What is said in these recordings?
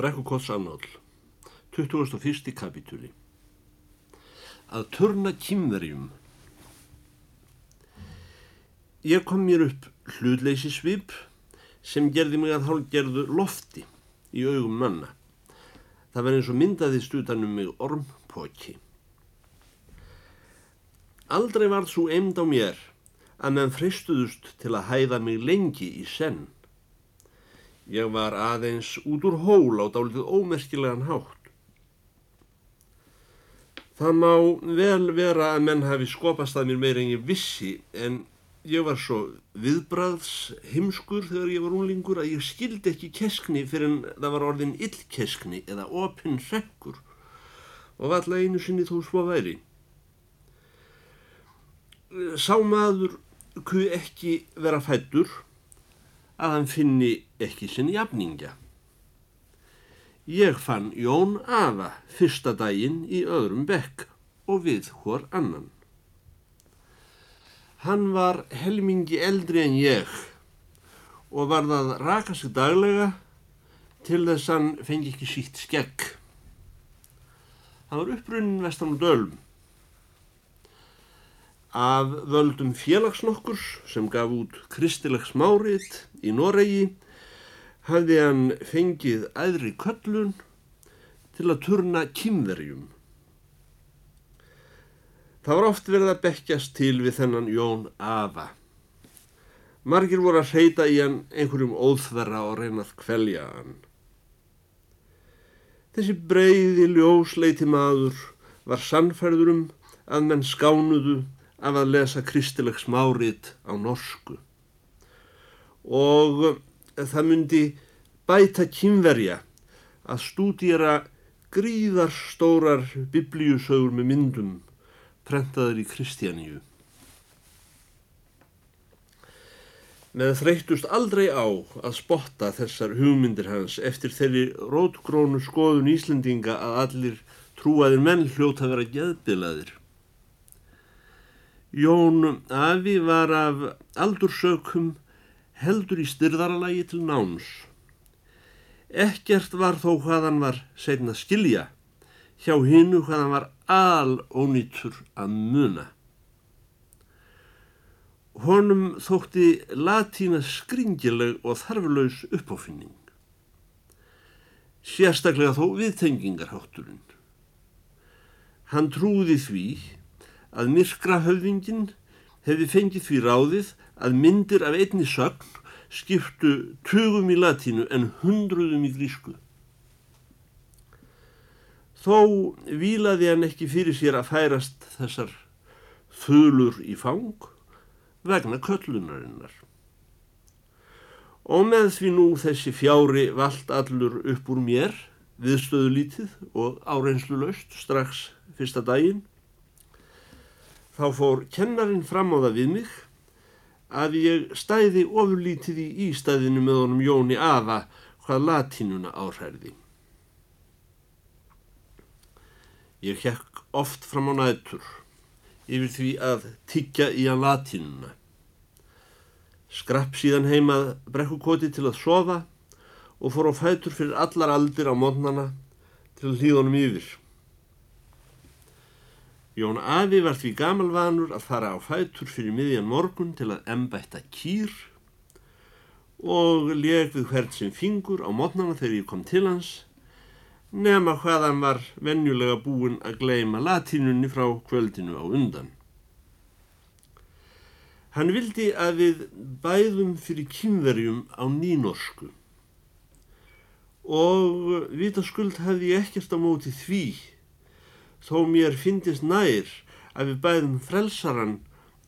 Brekkukotts annál, 21. kapitúli. Að turna kýmverjum. Ég kom mér upp hlutleysi svip sem gerði mig að hálfgerðu lofti í augum manna. Það var eins og myndaðist utanum mig ormpóki. Aldrei var svo eimd á mér að menn fristuðust til að hæða mig lengi í senn. Ég var aðeins út úr hól á dálitið ómerkilegan hátt. Það má vel vera að menn hafi skopast að mér meira en ég vissi en ég var svo viðbraðs heimskur þegar ég var úlingur að ég skildi ekki keskni fyrir en það var orðin illkeskni eða opinn rekkur og var alltaf einu sinni þó svo væri. Sá maður kuð ekki vera fættur að hann finni ekki sinn jafningja. Ég fann Jón Afa fyrsta daginn í öðrum bekk og við hór annan. Hann var helmingi eldri en ég og var það raka sig daglega til þess hann fengi ekki sítt skegg. Hann var upprunnin vestan og dölum Af völdum félagsnokkurs sem gaf út kristilegs márið í Noregi hafði hann fengið æðri köllun til að turna kýmverjum. Það var oft verið að bekkjast til við þennan Jón Afa. Margir voru að hreyta í hann einhverjum óþverra og reynað kvelja hann. Þessi breyði ljósleiti maður var sannferður um að menn skánuðu af að lesa kristilegs márið á norsku og eh, það myndi bæta kynverja að stúdýra gríðarstórar biblíusögur með myndum prentaður í Kristjaníu. Með þreytust aldrei á að spotta þessar hugmyndir hans eftir þeirri rótgrónu skoðun Íslendinga að allir trúaðir menn hljóta vera geðbilaðir. Jón Afi var af aldursökum heldur í styrðaralagi til náns. Ekkert var þó hvað hann var segna skilja, hjá hinnu hvað hann var al ónýtur að muna. Honum þótti latína skringileg og þarflaus uppáfinning. Sérstaklega þó viðtengingarhátturinn. Hann trúði því að myrkra höfðingin hefði fengið því ráðið að myndir af einni sögn skiptu tögum í latínu en hundruðum í grísku. Þó vílaði hann ekki fyrir sér að færast þessar þölur í fang vegna köllunarinnar. Og með því nú þessi fjári vald allur upp úr mér, viðstöðu lítið og áreinslu löst strax fyrsta daginn, Þá fór kennarin fram á það við mig að ég stæði ofurlítið í ístæðinu með honum Jóni Afa hvað latínuna áhærði. Ég hekk oft fram á nætur yfir því að tiggja í hann latínuna. Skrapp síðan heimað brekkukoti til að sofa og fór á fætur fyrir allar aldir á mótnana til hlýðunum yfir. Jón Afi var því gamalvanur að fara á fætur fyrir miðjan morgun til að embætta kýr og leg við hvert sem fingur á mótnana þegar ég kom til hans nema hvaðan var venjulega búin að gleima latínunni frá kvöldinu á undan. Hann vildi að við bæðum fyrir kynverjum á nýnorsku og vitaskuld hefði ég ekkert á móti því þó mér finnist nær að við bæðum frelsaran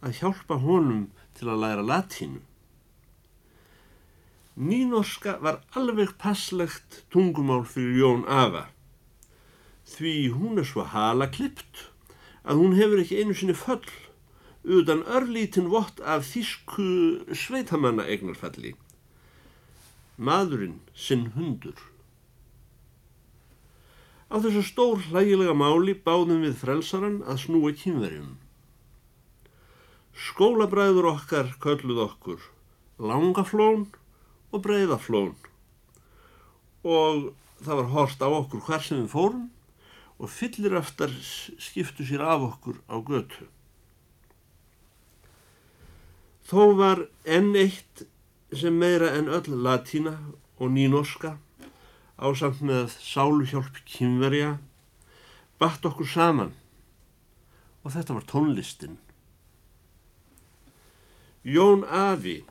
að hjálpa honum til að læra latínu. Nýnorska var alveg passlegt tungumál fyrir Jón Afa því hún er svo halaklipt að hún hefur ekki einu sinni föll utan örlítin vott af þísku sveitamanna eignarfalli. Maðurinn sinn hundur. Á þessu stór hlægilega máli báðum við frelsaran að snúa kynverjum. Skólabræður okkar kölluð okkur langaflón og breyðaflón og það var hort á okkur hver sem við fórum og fyllir eftir skiptu sér af okkur á götu. Þó var enn eitt sem meira en öll latína og nýnorska ásamt með sáluhjálp kynverja batt okkur saman og þetta var tónlistin. Jón Afi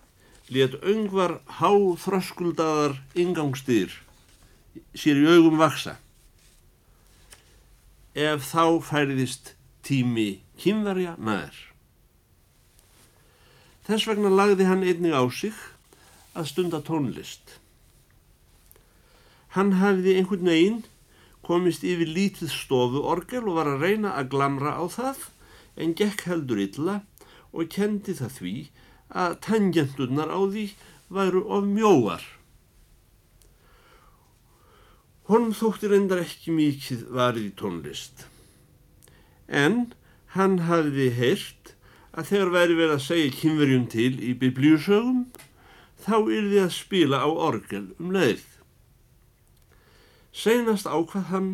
let öngvar háþröskuldaðar ingangstýr sér í augum vaksa. Ef þá færiðist tími kynverja nær. Þess vegna lagði hann einnig á sig að stunda tónlist. Hann hafði einhvern veginn komist yfir lítið stofu orgel og var að reyna að glamra á það en gekk heldur illa og kendi það því að tangjenturnar á því væru of mjóar. Honum þótti reyndar ekki mikið varið í tónlist. En hann hafði heyrt að þegar væri verið að segja kynverjum til í biblíusögum þá yrði að spila á orgel um leið. Seinast ákvað hann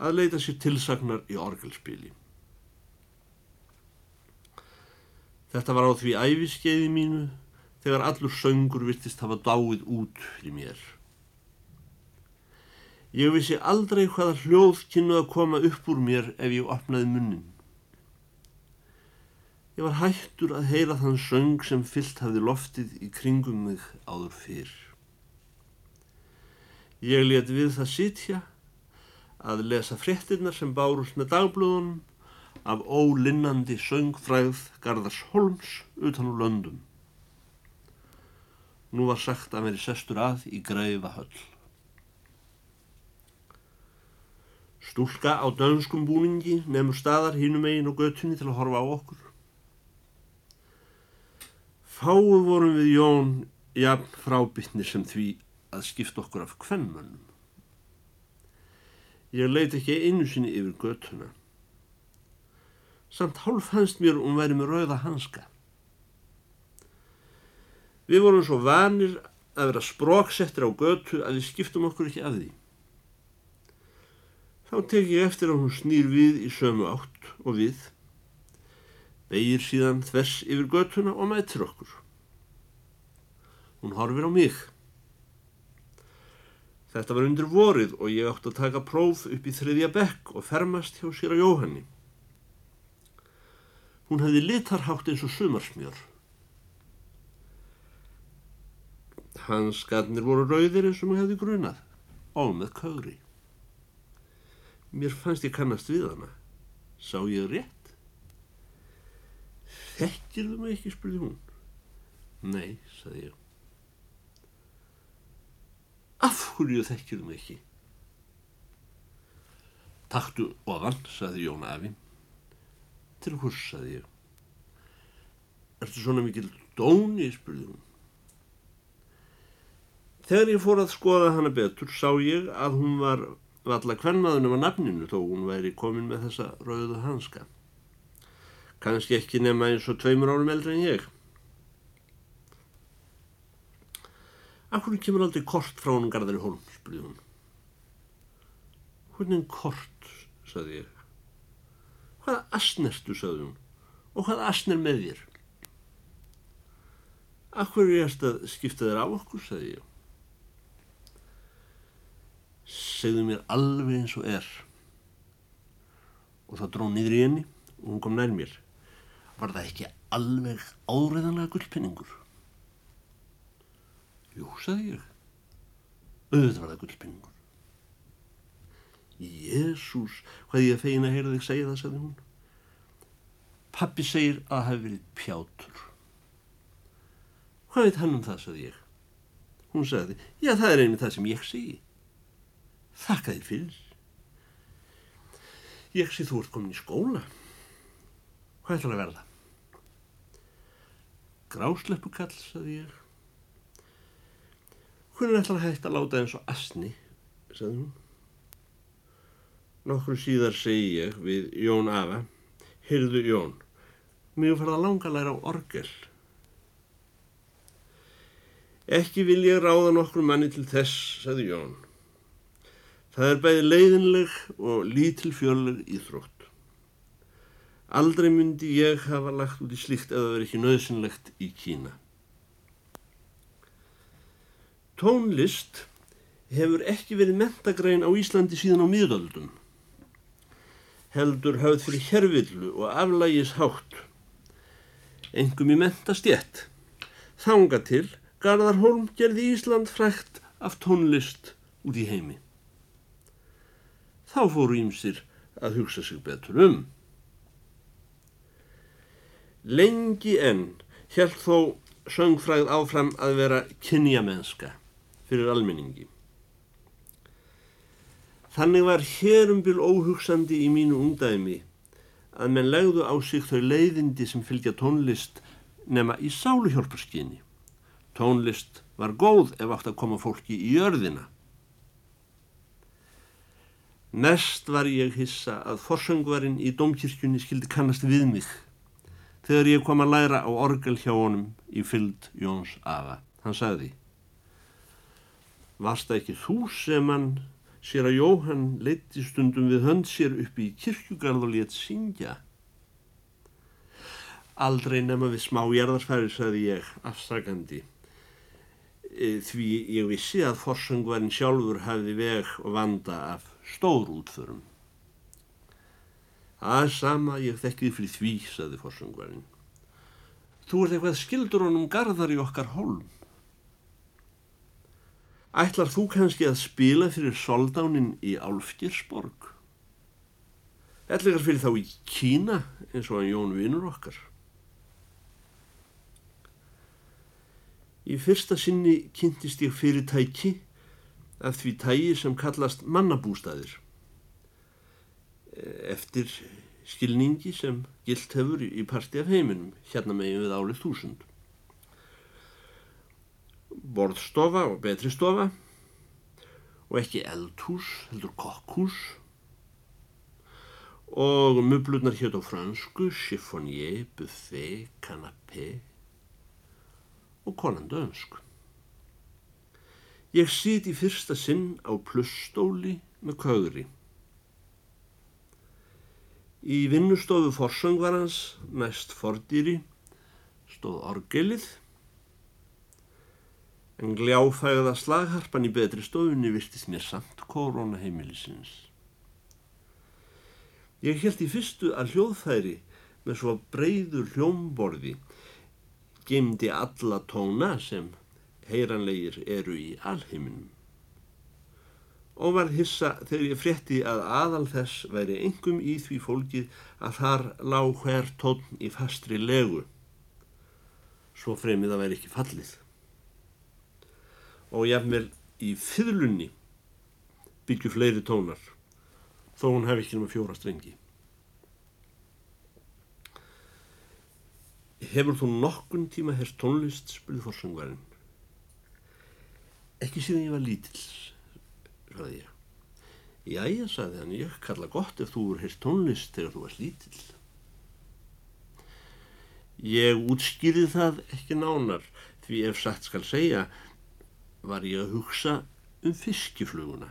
að leita sér tilsagnar í orgelspili. Þetta var á því æfiskeiði mínu þegar allur söngur virtist hafa dáið út fyrir mér. Ég vissi aldrei hvaða hljóð kynnu að koma upp úr mér ef ég opnaði munnin. Ég var hættur að heyra þann söng sem fyllt hafði loftið í kringum mig áður fyrr. Ég let við það sitja að lesa fréttinnar sem bárust með dagblöðunum af ólinnandi söngfræð Garðars Holms utan úr löndum. Nú var sagt að veri sestur að í greiða höll. Stúlka á dönskum búningi nefnur staðar hínum eigin og göttunni til að horfa á okkur. Fáu vorum við Jón jafn frábytni sem því að skipta okkur af kvennmönnum. Ég leiti ekki einu sinni yfir göttuna. Samt hálf fannst mér um væri með rauða hanska. Við vorum svo vanir að vera spróksettir á götu að við skiptum okkur ekki af því. Þá tek ég eftir að hún snýr við í sömu átt og við, begir síðan þvers yfir götuna og mætir okkur. Hún horfir á mig. Þetta var undir vorið og ég átti að taka próf upp í þriðja bekk og fermast hjá sér á Jóhanni. Hún hefði litarhátt eins og sumarsmjör. Hans skarnir voru rauðir eins og maður hefði grunað, og með kauri. Mér fannst ég kannast við hana. Sá ég rétt? Þekkir þú mig ekki, spurði hún. Nei, saði ég. Af hverju þú mig ekki? Takktu ofan, saði Jón Afi. Til hvers, saði ég. Ertu svona mikil dóni, spurði hún. Þegar ég fór að skoða hana betur sá ég að hún var valla kvennmaðunum á nafninu þó hún væri komin með þessa rauðu hanska. Kanski ekki nema eins og tveimur árum eldri en ég. Akkur kemur aldrei kort frá honum Garðari Holm, spurði hún. Hvernig kort, saði ég. Hvaða asnertu, saði hún, og hvaða asner með þér? Akkur er ég að skipta þér á okkur, saði ég. Segðu mér alveg eins og er. Og það dró niður í henni og hún kom nær mér. Var það ekki alveg áriðanlega gullpenningur? Jú, sagði ég. Auðvitað var það gullpenningur. Jésús, hvað ég feina að heyra þig segja það, sagði hún. Pappi segir að það hefði verið pjátur. Hvað veit hann um það, sagði ég. Hún sagði, já það er einnig það sem ég segi. Þakka þér fyrir. Ég sé þú ert komin í skóla. Hvað ætlar að verða? Grásleppukall, sagði ég. Hvernig ætlar hægt að láta eins og asni, sagði hún. Nokkru síðar segi ég við Jón Afa, Hyrðu Jón, mjög farið að langa læra á orgel. Ekki vil ég ráða nokkru manni til þess, sagði Jón. Það er bæði leiðinleg og lítilfjörleg íþrótt. Aldrei myndi ég hafa lagt út í slíkt eða verið ekki nöðsynlegt í Kína. Tónlist hefur ekki verið mentagrein á Íslandi síðan á miðöldum. Heldur hafð fyrir hervillu og aflægis hátt. Engum í mentastjett. Þanga til Garðar Holm gerði Ísland frækt af tónlist út í heimi. Þá fóru ímsir að hugsa sig betur um. Lengi enn held þó söngfræð áfram að vera kynjamenska fyrir almenningi. Þannig var hérumbil óhugsandi í mínu ungdæmi að menn legðu á sig þau leiðindi sem fylgja tónlist nema í sáluhjálparskyni. Tónlist var góð ef átt að koma fólki í jörðina. Mest var ég hissa að forsöngvarinn í domkirkjunni skildi kannast við mig þegar ég kom að læra á orgel hjá honum í fylld Jóns Afa. Hann sagði Varst það ekki þú sem hann sér að Jóhann leiti stundum við hönd sér upp í kirkjugarð og létt syngja? Aldrei nema við smá jarðarfæri, sagði ég, afsakandi. E, því ég vissi að forsöngvarinn sjálfur hafði veg og vanda af stór útförum. Það er sama ég þekkið fyrir því, saði forsöngvarinn. Þú ert eitthvað skildur honum garðar í okkar hólm. Ætlar þú kannski að spila fyrir soldánin í Álfgirsborg? Ætlar fyrir þá í Kína eins og að Jón vinur okkar. Í fyrsta sinni kynntist ég fyrirtæki af því tægi sem kallast mannabústæðir eftir skilningi sem gilt hefur í parti af heiminum hérna megin við árið þúsund. Borðstofa og betri stofa og ekki eldhús, heldur kokkhús og möblurnar hétt á fransku, chiffonier, buffet, canapé og konandu önsku. Ég sýt í fyrsta sinn á plusstóli með kaugri. Í vinnustofu forsöngvarans, næst fordýri, stóð orgelið, en gljáfægða slagharpan í betri stofunni virtist mér samt koronaheimilisins. Ég held í fyrstu að hljóðfæri með svo breyður hljómborði gemdi alla tóna sem heyranlegir eru í alheiminum. Og var hissa þegar ég frétti að aðal þess væri engum í því fólkið að þar lág hver tónn í fastri legu. Svo fremið að væri ekki fallið og jafnvel í fyrlunni byggju fleiri tónar þó hún hef ekki náma fjóra strengi Hefur þú nokkun tíma hérst tónlist spurði fórsöngvarinn Ekki síðan ég var lítils sagði ég. Jæja, sagði hann, ég kalla gott ef þú er hérst tónlist þegar þú varst lítill. Ég útskýði það ekki nánar því ef satt skal segja var ég að hugsa um fiskifluguna.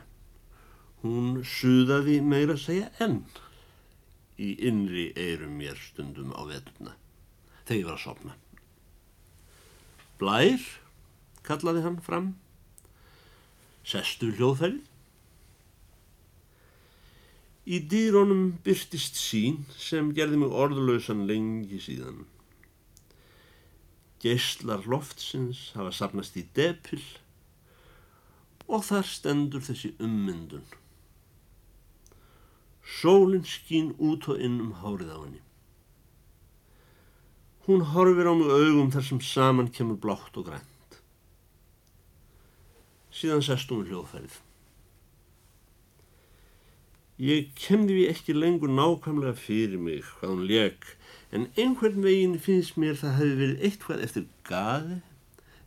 Hún suðaði meira að segja enn í innri eirum mér stundum á veturna þegar ég var að sopna. Blær, kallaði hann fram, sestu hljóðfærið Í dýrónum byrtist sín sem gerði mig orðlausan lengi síðan. Geistlar loftsins hafa sapnast í depil og þar stendur þessi ummyndun. Sólinn skín út og inn um hárið á henni. Hún horfir á mig augum þar sem saman kemur blátt og grænt. Síðan sest hún hljóðfærið. Ég kemdi við ekki lengur nákvæmlega fyrir mig hvað hún leik en einhvern veginn finnst mér það hefði verið eitthvað eftir gaði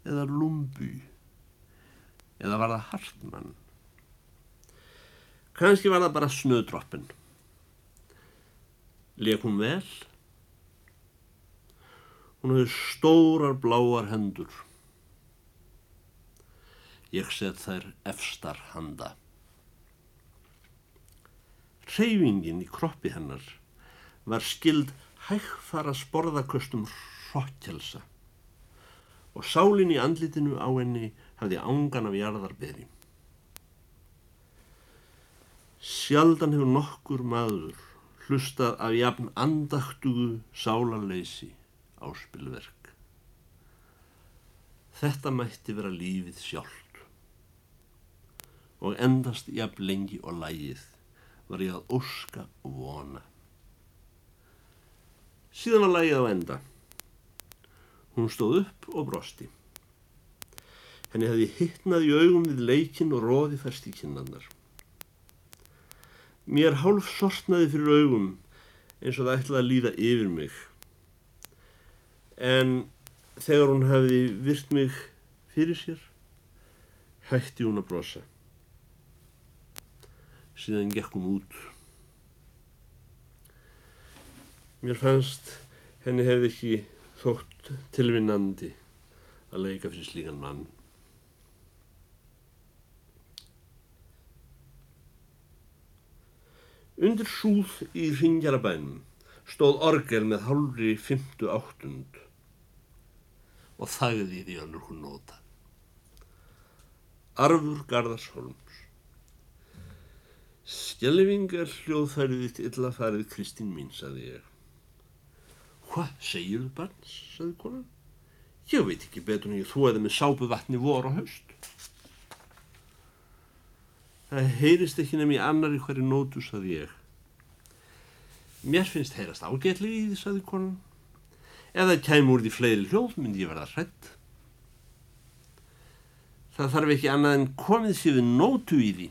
eða lumbu eða var það hartmann. Kanski var það bara snöðdroppin. Leik hún vel? Hún hefði stórar bláar hendur. Ég set þær efstar handa. Hreyfingin í kroppi hennar var skild hægfara sporðaköstum hrottjelsa og sálin í andlitinu á henni hafði ángan af jarðarberi. Sjaldan hefur nokkur maður hlustað af jafn andaktugu sálarleysi á spilverk. Þetta mætti vera lífið sjálft og endast jafn lengi og lægið var ég að óska og vona. Síðan að lægið á enda. Hún stóð upp og brosti. Henni hefði hittnað í augum við leikin og róði færst í kynnanar. Mér hálf sortnaði fyrir augum eins og það ætlaði að líða yfir mig. En þegar hún hefði virt mig fyrir sér, hætti hún að brosa. Síðan gekk hún út. Mér fannst henni hefði ekki þótt tilvinnandi að leika fyrir slíkan mann. Undir súð í ringjarabænum stóð orgel með hálfri fymtu áttund og þagði því önnur hún nota. Arfur Garðarsholms Skelving er hljóðfærið illa farið Kristín mín, saði ég. Hvað segir þú barn, saði konan. Ég veit ekki betur en ég þóði með sápu vatni vor og haust. Það heyrist ekki nefn í annari hverju nótu, saði ég. Mér finnst heyrast ágætli í því, saði konan. Það kæm úr því fleiri hljóð, myndi ég verða hrætt. Það þarf ekki annað en komið við nótu í því.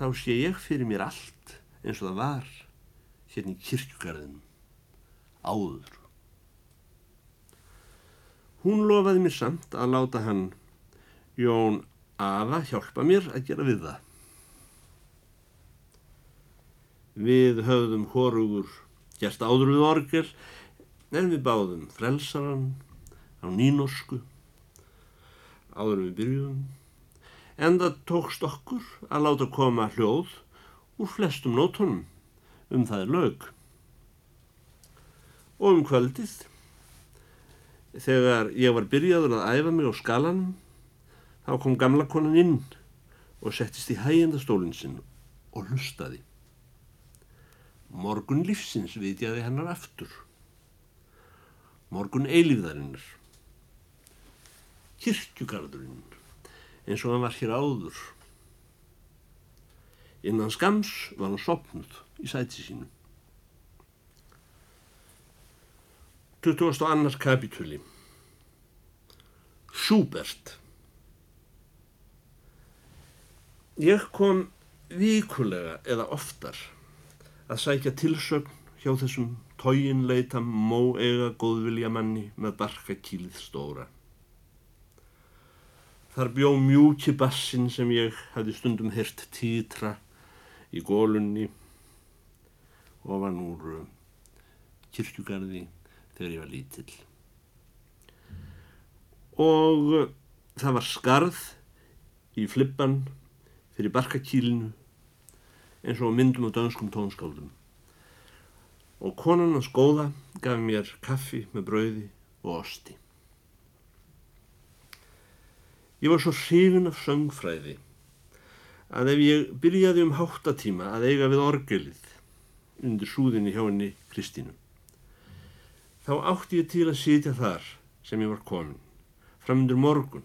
Þá sé ég fyrir mér allt eins og það var hérna í kirkjugarðinum, áður. Hún lofaði mér samt að láta hann Jón afa hjálpa mér að gera við það. Við höfðum hórugur gert áður við orgel en við báðum frelsaran á nínorsku áður við byrjum en það tókst okkur að láta koma hljóð úr flestum nótunum um það er lög. Og um kvöldið þegar ég var byrjaður að æfa mig á skalanum Þá kom gamla konan inn og settist í hægjendastólinn sinn og hlustaði. Morgun lífsins vitjaði hennar aftur. Morgun eilíðarinnar. Kirkjugarðurinn, eins og hann var hér áður. Innan skams var hann sopnud í sæti sínu. 22. kapitúli Schubert Ég kom vikulega eða oftar að sækja tilsögn hjá þessum tóginleita móega góðvilja manni með barka kýlið stóra. Þar bjó mjúki bassin sem ég hafði stundum hirt títra í gólunni og var núr kirkjugarði þegar ég var lítill. Og það var skarð í flippan fyrir barkakílinu eins og myndum á dönskum tónskáldum. Og konan hans góða gaf mér kaffi með brauði og osti. Ég var svo hrifin af söngfræði að ef ég byrjaði um háttatíma að eiga við orgelið undir súðinni hjá henni Kristínu, þá átti ég til að sitja þar sem ég var komin, framöndur morgun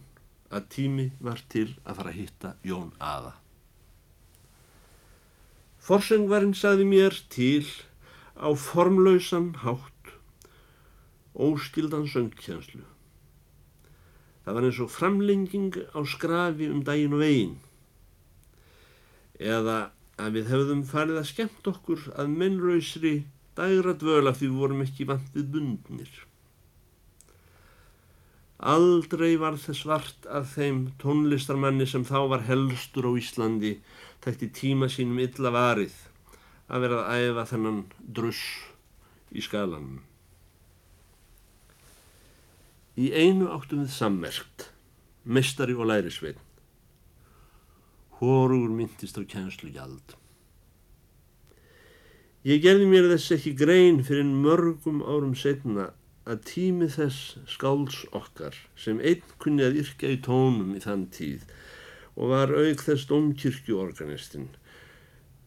að tími var til að fara að hitta Jón Aða. Forsengvarinn saði mér til á formlausan hátt óskildan söngkjænslu. Það var eins og framlenging á skrafi um daginn og veginn. Eða að við hefðum farið að skemmt okkur að mennrausri dagra dvöla því við vorum ekki vant við bundnir. Aldrei var þess vart að þeim tónlistarmanni sem þá var helstur á Íslandi tækti tíma sínum illa varið að vera að æfa þennan druss í skalanum. Í einu áttum við sammerkt, mestari og lærisvein. Hórugur myndist á kjænslu gjald. Ég gerði mér þess ekki grein fyrir mörgum árum setna að tími þess skáls okkar sem einn kunni að yrkja í tónum í þann tíð og var auk þess domkirkjuorganistinn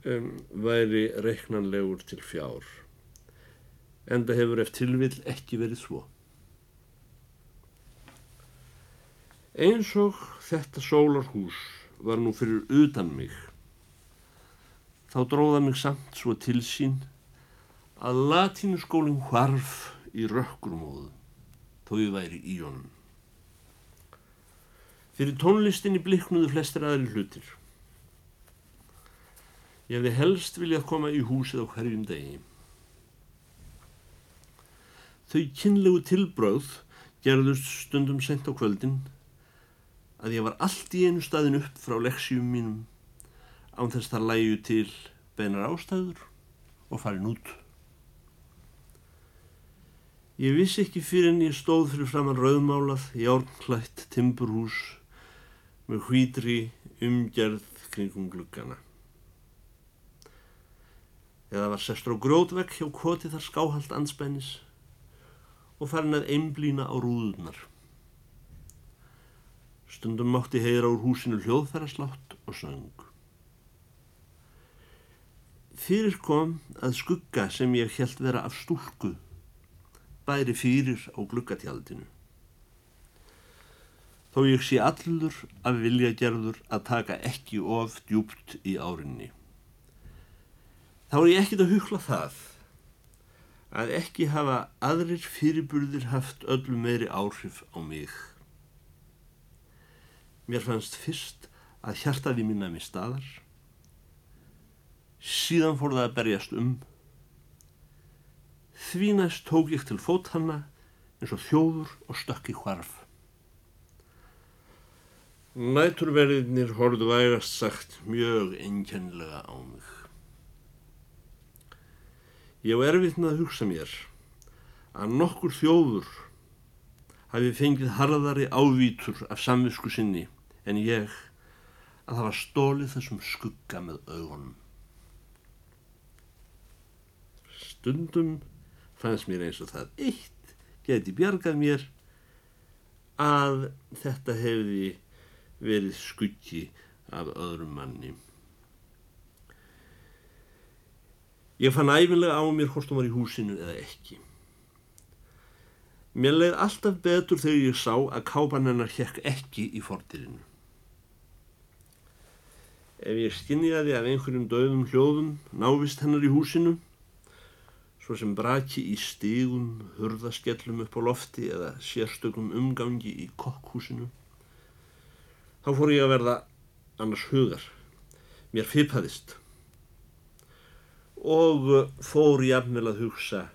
um, væri reiknanlegur til fjár. Enda hefur eftir tilvill ekki verið svo. Eins og þetta sólarhús var nú fyrir utan mig, þá dróða mig samt svo til sín að latínuskólinn hvarf í rökkurmóðu, þó ég væri í honum. Fyrir tónlistinni bliknuðu flestir aðri hlutir. Ég hefði helst viljað koma í húsið á hverjum degi. Þau kynlegu tilbröð gerðust stundum sent á kvöldin að ég var allt í einu staðin upp frá leksjum mínum án þess það læju til beinar ástæður og farin út. Ég vissi ekki fyrir en ég stóð fyrir framann rauðmálað í árnklætt timburhús með hvítri umgerð kringum gluggana. Eða var sestur á grótvekk hjá kvoti þar skáhald anspennis og farin að einblýna á rúðunar. Stundum mátti heyra úr húsinu hljóðferðarslátt og söng. Fyrir kom að skugga sem ég held vera af stúlku bæri fyrir á gluggatjaldinu. Þó ég sé allur af viljagerður að taka ekki of djúpt í árinni. Þá er ég ekkit að hugla það að ekki hafa aðrir fyrirburðir haft öllu meiri áhrif á mig. Mér fannst fyrst að hjartaði minna mér staðar. Síðan fór það að berjast um. Því næst tók ég til fót hanna eins og þjóður og stökk í hvarf. Næturverðinir horfðu vægast sagt mjög einkennlega á mig. Ég var erfitt með að hugsa mér að nokkur þjóður hafi fengið harðari ávítur af samvisku sinni en ég að það var stólið þessum skugga með augunum. Stundum fannst mér eins og það eitt geti bjargað mér að þetta hefði verið skuggi af öðrum manni. Ég fann æfinlega á mér hvort hún var í húsinu eða ekki. Mér leið alltaf betur þegar ég sá að kápan hennar hjekk ekki í fordirinu. Ef ég skinniði af einhverjum döðum hljóðum návist hennar í húsinu, svo sem braki í stígum, hurðaskellum upp á lofti eða sérstökum umgangi í kokkhúsinu, þá fór ég að verða annars hugar. Mér fippaðist og fór ég afnvel að hugsa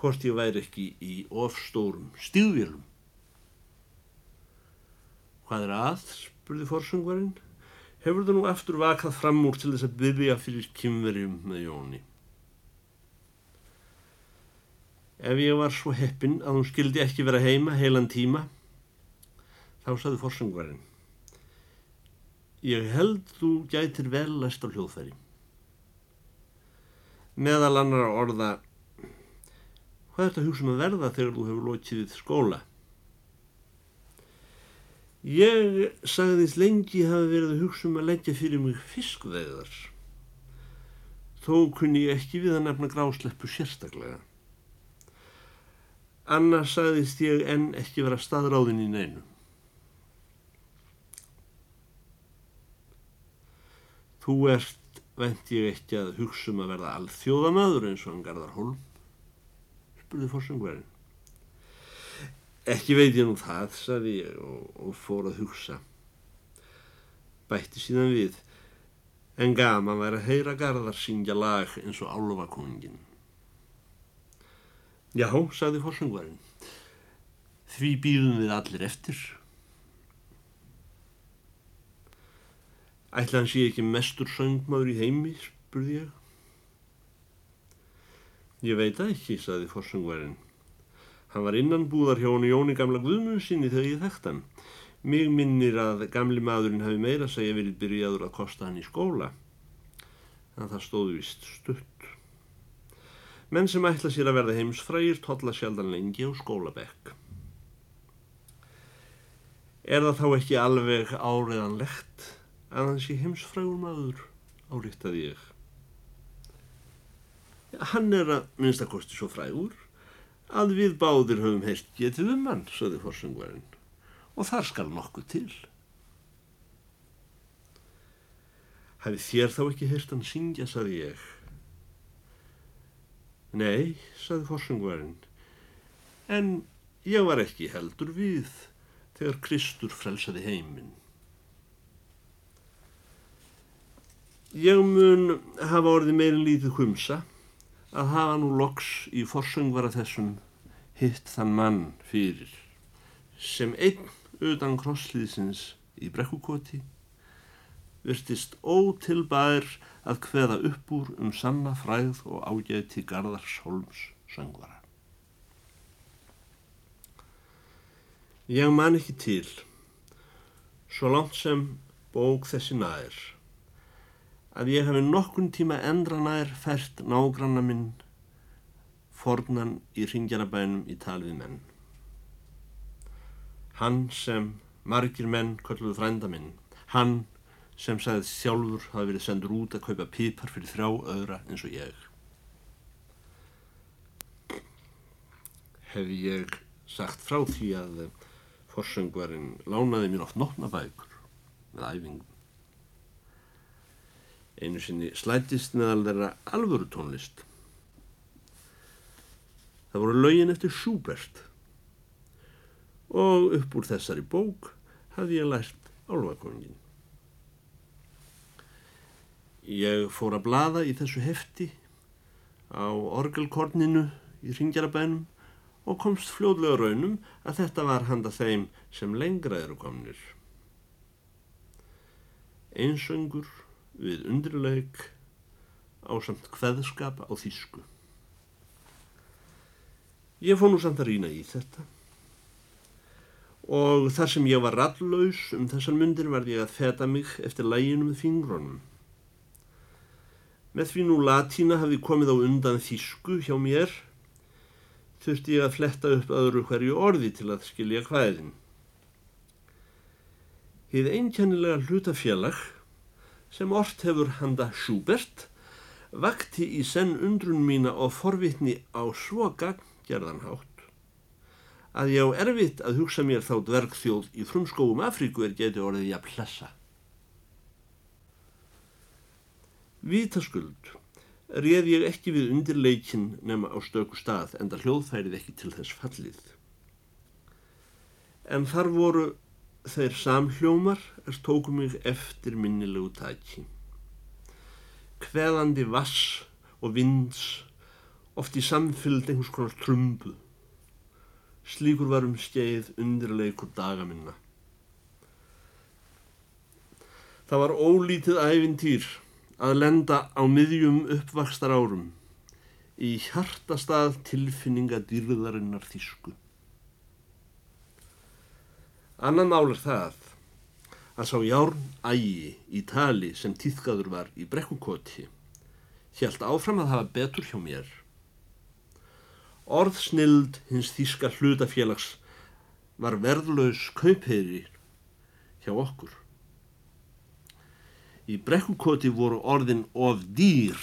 hvort ég væri ekki í ofstórum stígvélum. Hvað er að? spurði forsungvarinn hefur það nú eftir vakað fram úr til þess að byrja fyrir kymverjum með Jóni. Ef ég var svo heppin að hún skildi ekki vera heima heilan tíma, þá saði forsöngvarinn. Ég held þú gætir vel læst á hljóðfæri. Meðal annar orða, hvað er þetta hugsa um að verða þegar þú hefur lótið skóla? Ég sagðist lengi hafi verið að hugsa um að leggja fyrir mig fiskveðar. Þó kunni ég ekki við að nefna grásleppu sérstaklega. Annars sagðist ég enn ekki vera staðráðin í neinu. Þú ert, vent ég ekki að hugsa um að verða alþjóðamadur eins og hann Garðar Holm, spurði fórsöngverðin. Ekki veit ég nú það, saði ég og, og fór að hugsa. Bætti síðan við, en gaman væri að heyra Garðar syngja lag eins og álofakongin. Já, saði fórsöngvarinn, því býðum við allir eftir. Ætla hans ég ekki mestur söngmaður í heimi, spurði ég. Ég veit ekki, saði fórsöngvarinn. Hann var innan búðar hjá hann Jóni gamla Guðmundsinni þegar ég þekkt hann. Mig minnir að gamli maðurinn hafi meira að segja verið byrjaður að kosta hann í skóla. Að það stóði vist stutt. Menn sem ætla sér að verða heimsfrægir totla sjaldan lengi á skólabekk. Er það þá ekki alveg áriðanlegt að hann sé heimsfrægur maður, áriðtaði ég. Hann er að minnstakosti svo frægur að við báðir höfum heilt getið um hann, söði forsöngvarinn, og þar skal nokkuð til. Hafið þér þá ekki heilt hann syngja, saði ég. Nei, saði forsöngvarinn, en ég var ekki heldur við þegar Kristur frelsaði heiminn. Ég mun hafa orðið meirinn lítið humsa að hafa nú loks í forsöngvara þessum hitt þann mann fyrir sem einn utan krosslýðsins í brekkukoti virtist ótilbær að hveða upp úr um sanna fræð og ágæti Garðars Holms söngvara. Ég man ekki til, svo langt sem bók þessi nær, að ég hefi nokkun tíma endra nær fært nágranna minn fornan í ringjarabænum í talið menn. Hann sem margir menn kolluðu frænda minn, hann sem sagði sjálfur hafi verið sendur út að kaupa pípar fyrir þrjá öðra eins og ég. Hef ég sagt frá því að forsöngvarinn lánaði mér oft nótnabækur með æfingum. Einu sinni slætist meðal þeirra alvöru tónlist. Það voru laugin eftir Schubert og upp úr þessari bók hafði ég lært álvakongin. Ég fór að blada í þessu hefti á orgelkorninu í ringjarabænum og komst fljóðlega raunum að þetta var handa þeim sem lengra eru komnir. Einsöngur við undirleik á samt hveðskap á þýsku. Ég fór nú samt að rýna í þetta og þar sem ég var ralllaus um þessan myndir var ég að feta mig eftir læginum með fingrónum. Með því nú latína hafi komið á undan þýsku hjá mér, þurfti ég að fletta upp öðru hverju orði til að skilja hvaðin. Hið einkennilega hlutafélag sem orrt hefur handa Schubert vakti í senn undrun mína og forvitni á svo gaggerðanhátt að ég á erfitt að hugsa mér þá dvergþjóð í frumskóum Afríku er getið orðið jafn hlessa. Vítaskuld réð ég ekki við undirleikin nema á stöku stað en það hljóðfærið ekki til þess fallið. En þar voru þeir samhljómar er tóku mig eftir minnilegu tæki. Hveðandi vass og vinds oft í samfylgd einhvers konar trumbu. Slíkur varum skeið undirleikur daga minna. Það var ólítið æfintýr að lenda á miðjum uppvakstar árum í hjartastað tilfinninga dýrðarinnar þísku. Annan mál er það að sá járn ægi í tali sem týðkaður var í brekkukoti hjælt áfram að hafa betur hjá mér. Orðsnild hins þíska hlutafélags var verðlaus kaupeyri hjá okkur. Í brekkukoti voru orðin of dýr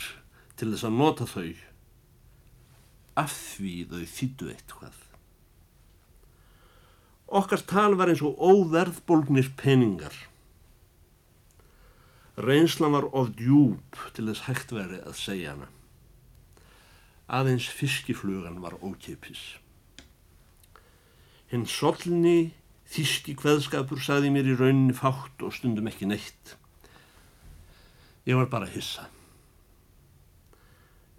til þess að nota þau af því þau þýttu eitthvað. Okkar tal var eins og óverðbólgnir peningar. Reynslan var of djúb til þess hægt veri að segja hana. Aðeins fiskiflugan var ókipis. Hinn solni, þíski hveðskapur saði mér í rauninni fátt og stundum ekki neitt. Ég var bara hissa.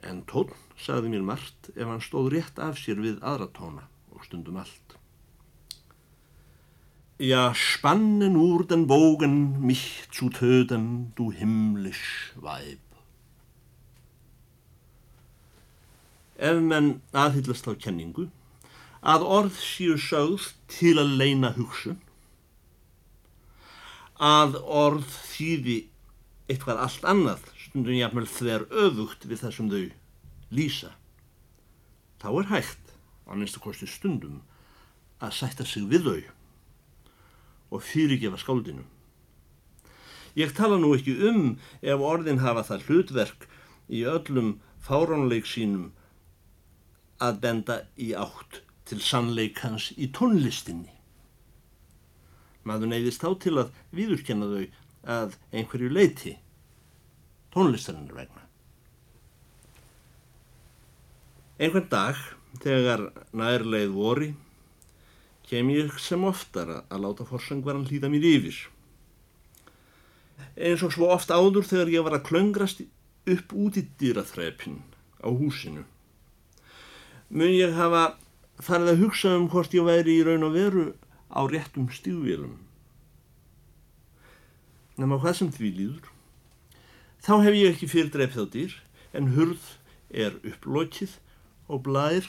En tón sagði mér margt ef hann stóð rétt af sér við aðra tóna og stundum allt. Ja, spannen úr den Bogen mich zu töten, du himmlisch Weib. Ef menn aðhyllast á kenningu, að orð séu sögð til að leina hugsun, að orð þýði eitthvað allt annað stundum jáfnvel þver öfugt við það sem þau lýsa Þá er hægt, að minnstu kosti stundum, að sætta sig við þau og fyrirgefa skáldinu. Ég tala nú ekki um ef orðin hafa það hlutverk í öllum fáránleik sínum að benda í átt til sannleikans í tónlistinni. Maður neyðist þá til að viðurkenna þau að einhverju leiti tónlistarinnar vegna. Einhvern dag, þegar nærleið vori, kem ég sem oftar að láta forsangvaran hlýða mér yfir. Eins og svo oft áður þegar ég var að klöngrast upp út í dýraþrepin á húsinu. Mun ég hafa farið að hugsa um hvort ég væri í raun og veru á réttum stíðvélum. Nefna hvað sem því líður. Þá hef ég ekki fyrir dreipð á dýr en hurð er upplokið og blær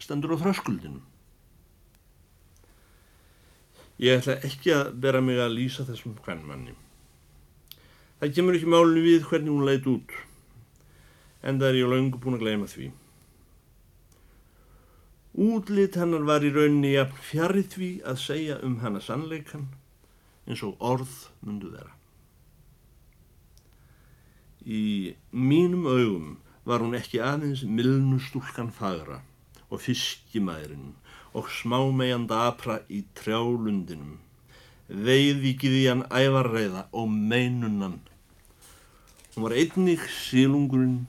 stendur á þröskuldinu. Ég ætla ekki að bera mig að lýsa þessum hvernmanni. Það kemur ekki málunni við hvernig hún leit út en það er ég laungu búin að gleyma því. Útlit hennar var í rauninni jafn fjarið því að segja um hana sannleikan eins og orð mundu vera. Í mínum augum var hún ekki aðeins milnustúlkan fagra og fiskimærin og smámeganda apra í trjálundinum, veiðvíkið í hann ævarreiða og meinunnan. Hún var einnig sílungurinn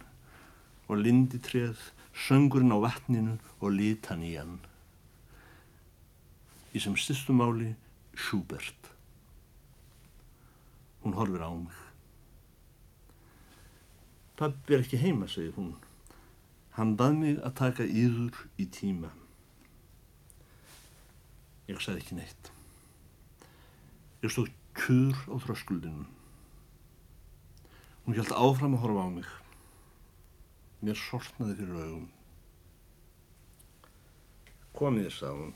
og linditreð söngurinn á vatninu og litan í hann. Í sem stystumáli Schubert. Hún horfir á mig. Pappi er ekki heima, segir hún. Hann bað mig að taka yður í tíma. Ég sagði ekki neitt. Ég stóð kjur á þröskuldinu. Hún held áfram að horfa á mig. Mér sortnaði fyrir augum. Komið þess að hún.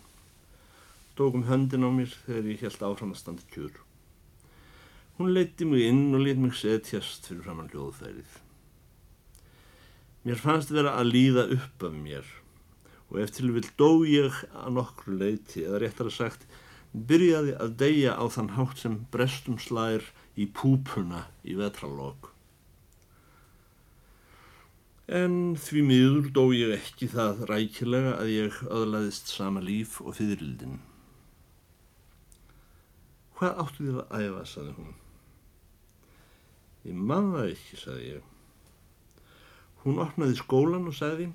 Tókum höndin á mér þegar ég held áfram að standa kjur. Hún leiti mig inn og let mig setjast fyrir framann hljóðfærið. Mér fannst vera að líða upp af mér og eftir vil dó ég að nokkru leiti eða réttar að sagt byrjaði að deyja á þann hátt sem brestum slær í púpuna í vetralokk. En því miður dó ég ekki það rækilega að ég öðlaðist sama líf og fyririldin. Hvað áttu þér að æfa, saði hún. Ég maður ekki, saði ég. Hún opnaði skólan og saði,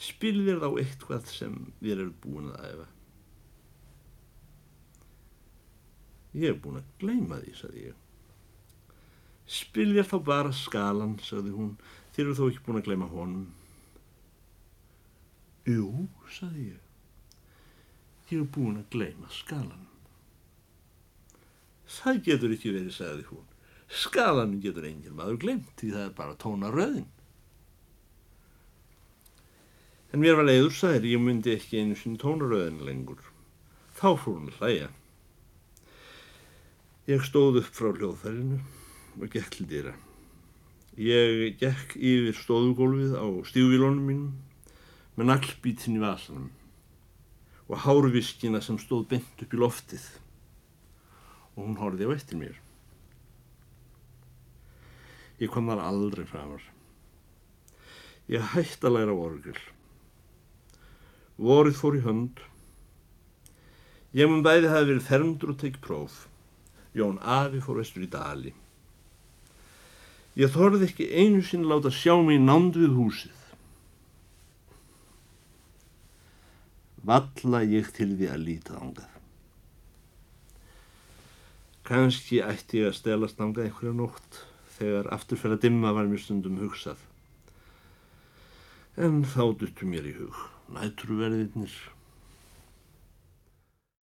spil þér þá eitthvað sem við erum búin að æfa. Ég hef búin að gleima því, saði ég. Spil þér þá bara skalan, saði hún, Þið eru þó ekki búin að gleyma honum. Jú, saði ég. Ég er búin að gleyma skalan. Það getur ekki verið, sagði hún. Skalan getur engin maður glemt því það er bara tóna En mér var leiður særi, ég myndi ekki einu sinni tóna röðin lengur. Þá fór hún hlæja. Ég stóð upp frá hljóðfærinu og gekk til dýra. Ég gekk yfir stóðugólfið á stífvílónum mínum með naglbítin í vasanum og hárviskina sem stóð bent upp í loftið og hún horfið á eftir mér. Ég kom þar aldrei framar. Ég hætti að læra orgel. Vorið fór í hönd. Ég mun bæði hafi verið fermdur og tekið próf. Jón Afi fór vestur í dali. Ég þorði ekki einu sinn láta sjá mig nánd við húsið. Valla ég til því að líta ángað. Kanski ætti ég að stelast ángað einhverja nótt þegar afturfæra dimma var mér stundum hugsað. En þá duttu mér í hug Night Trooper.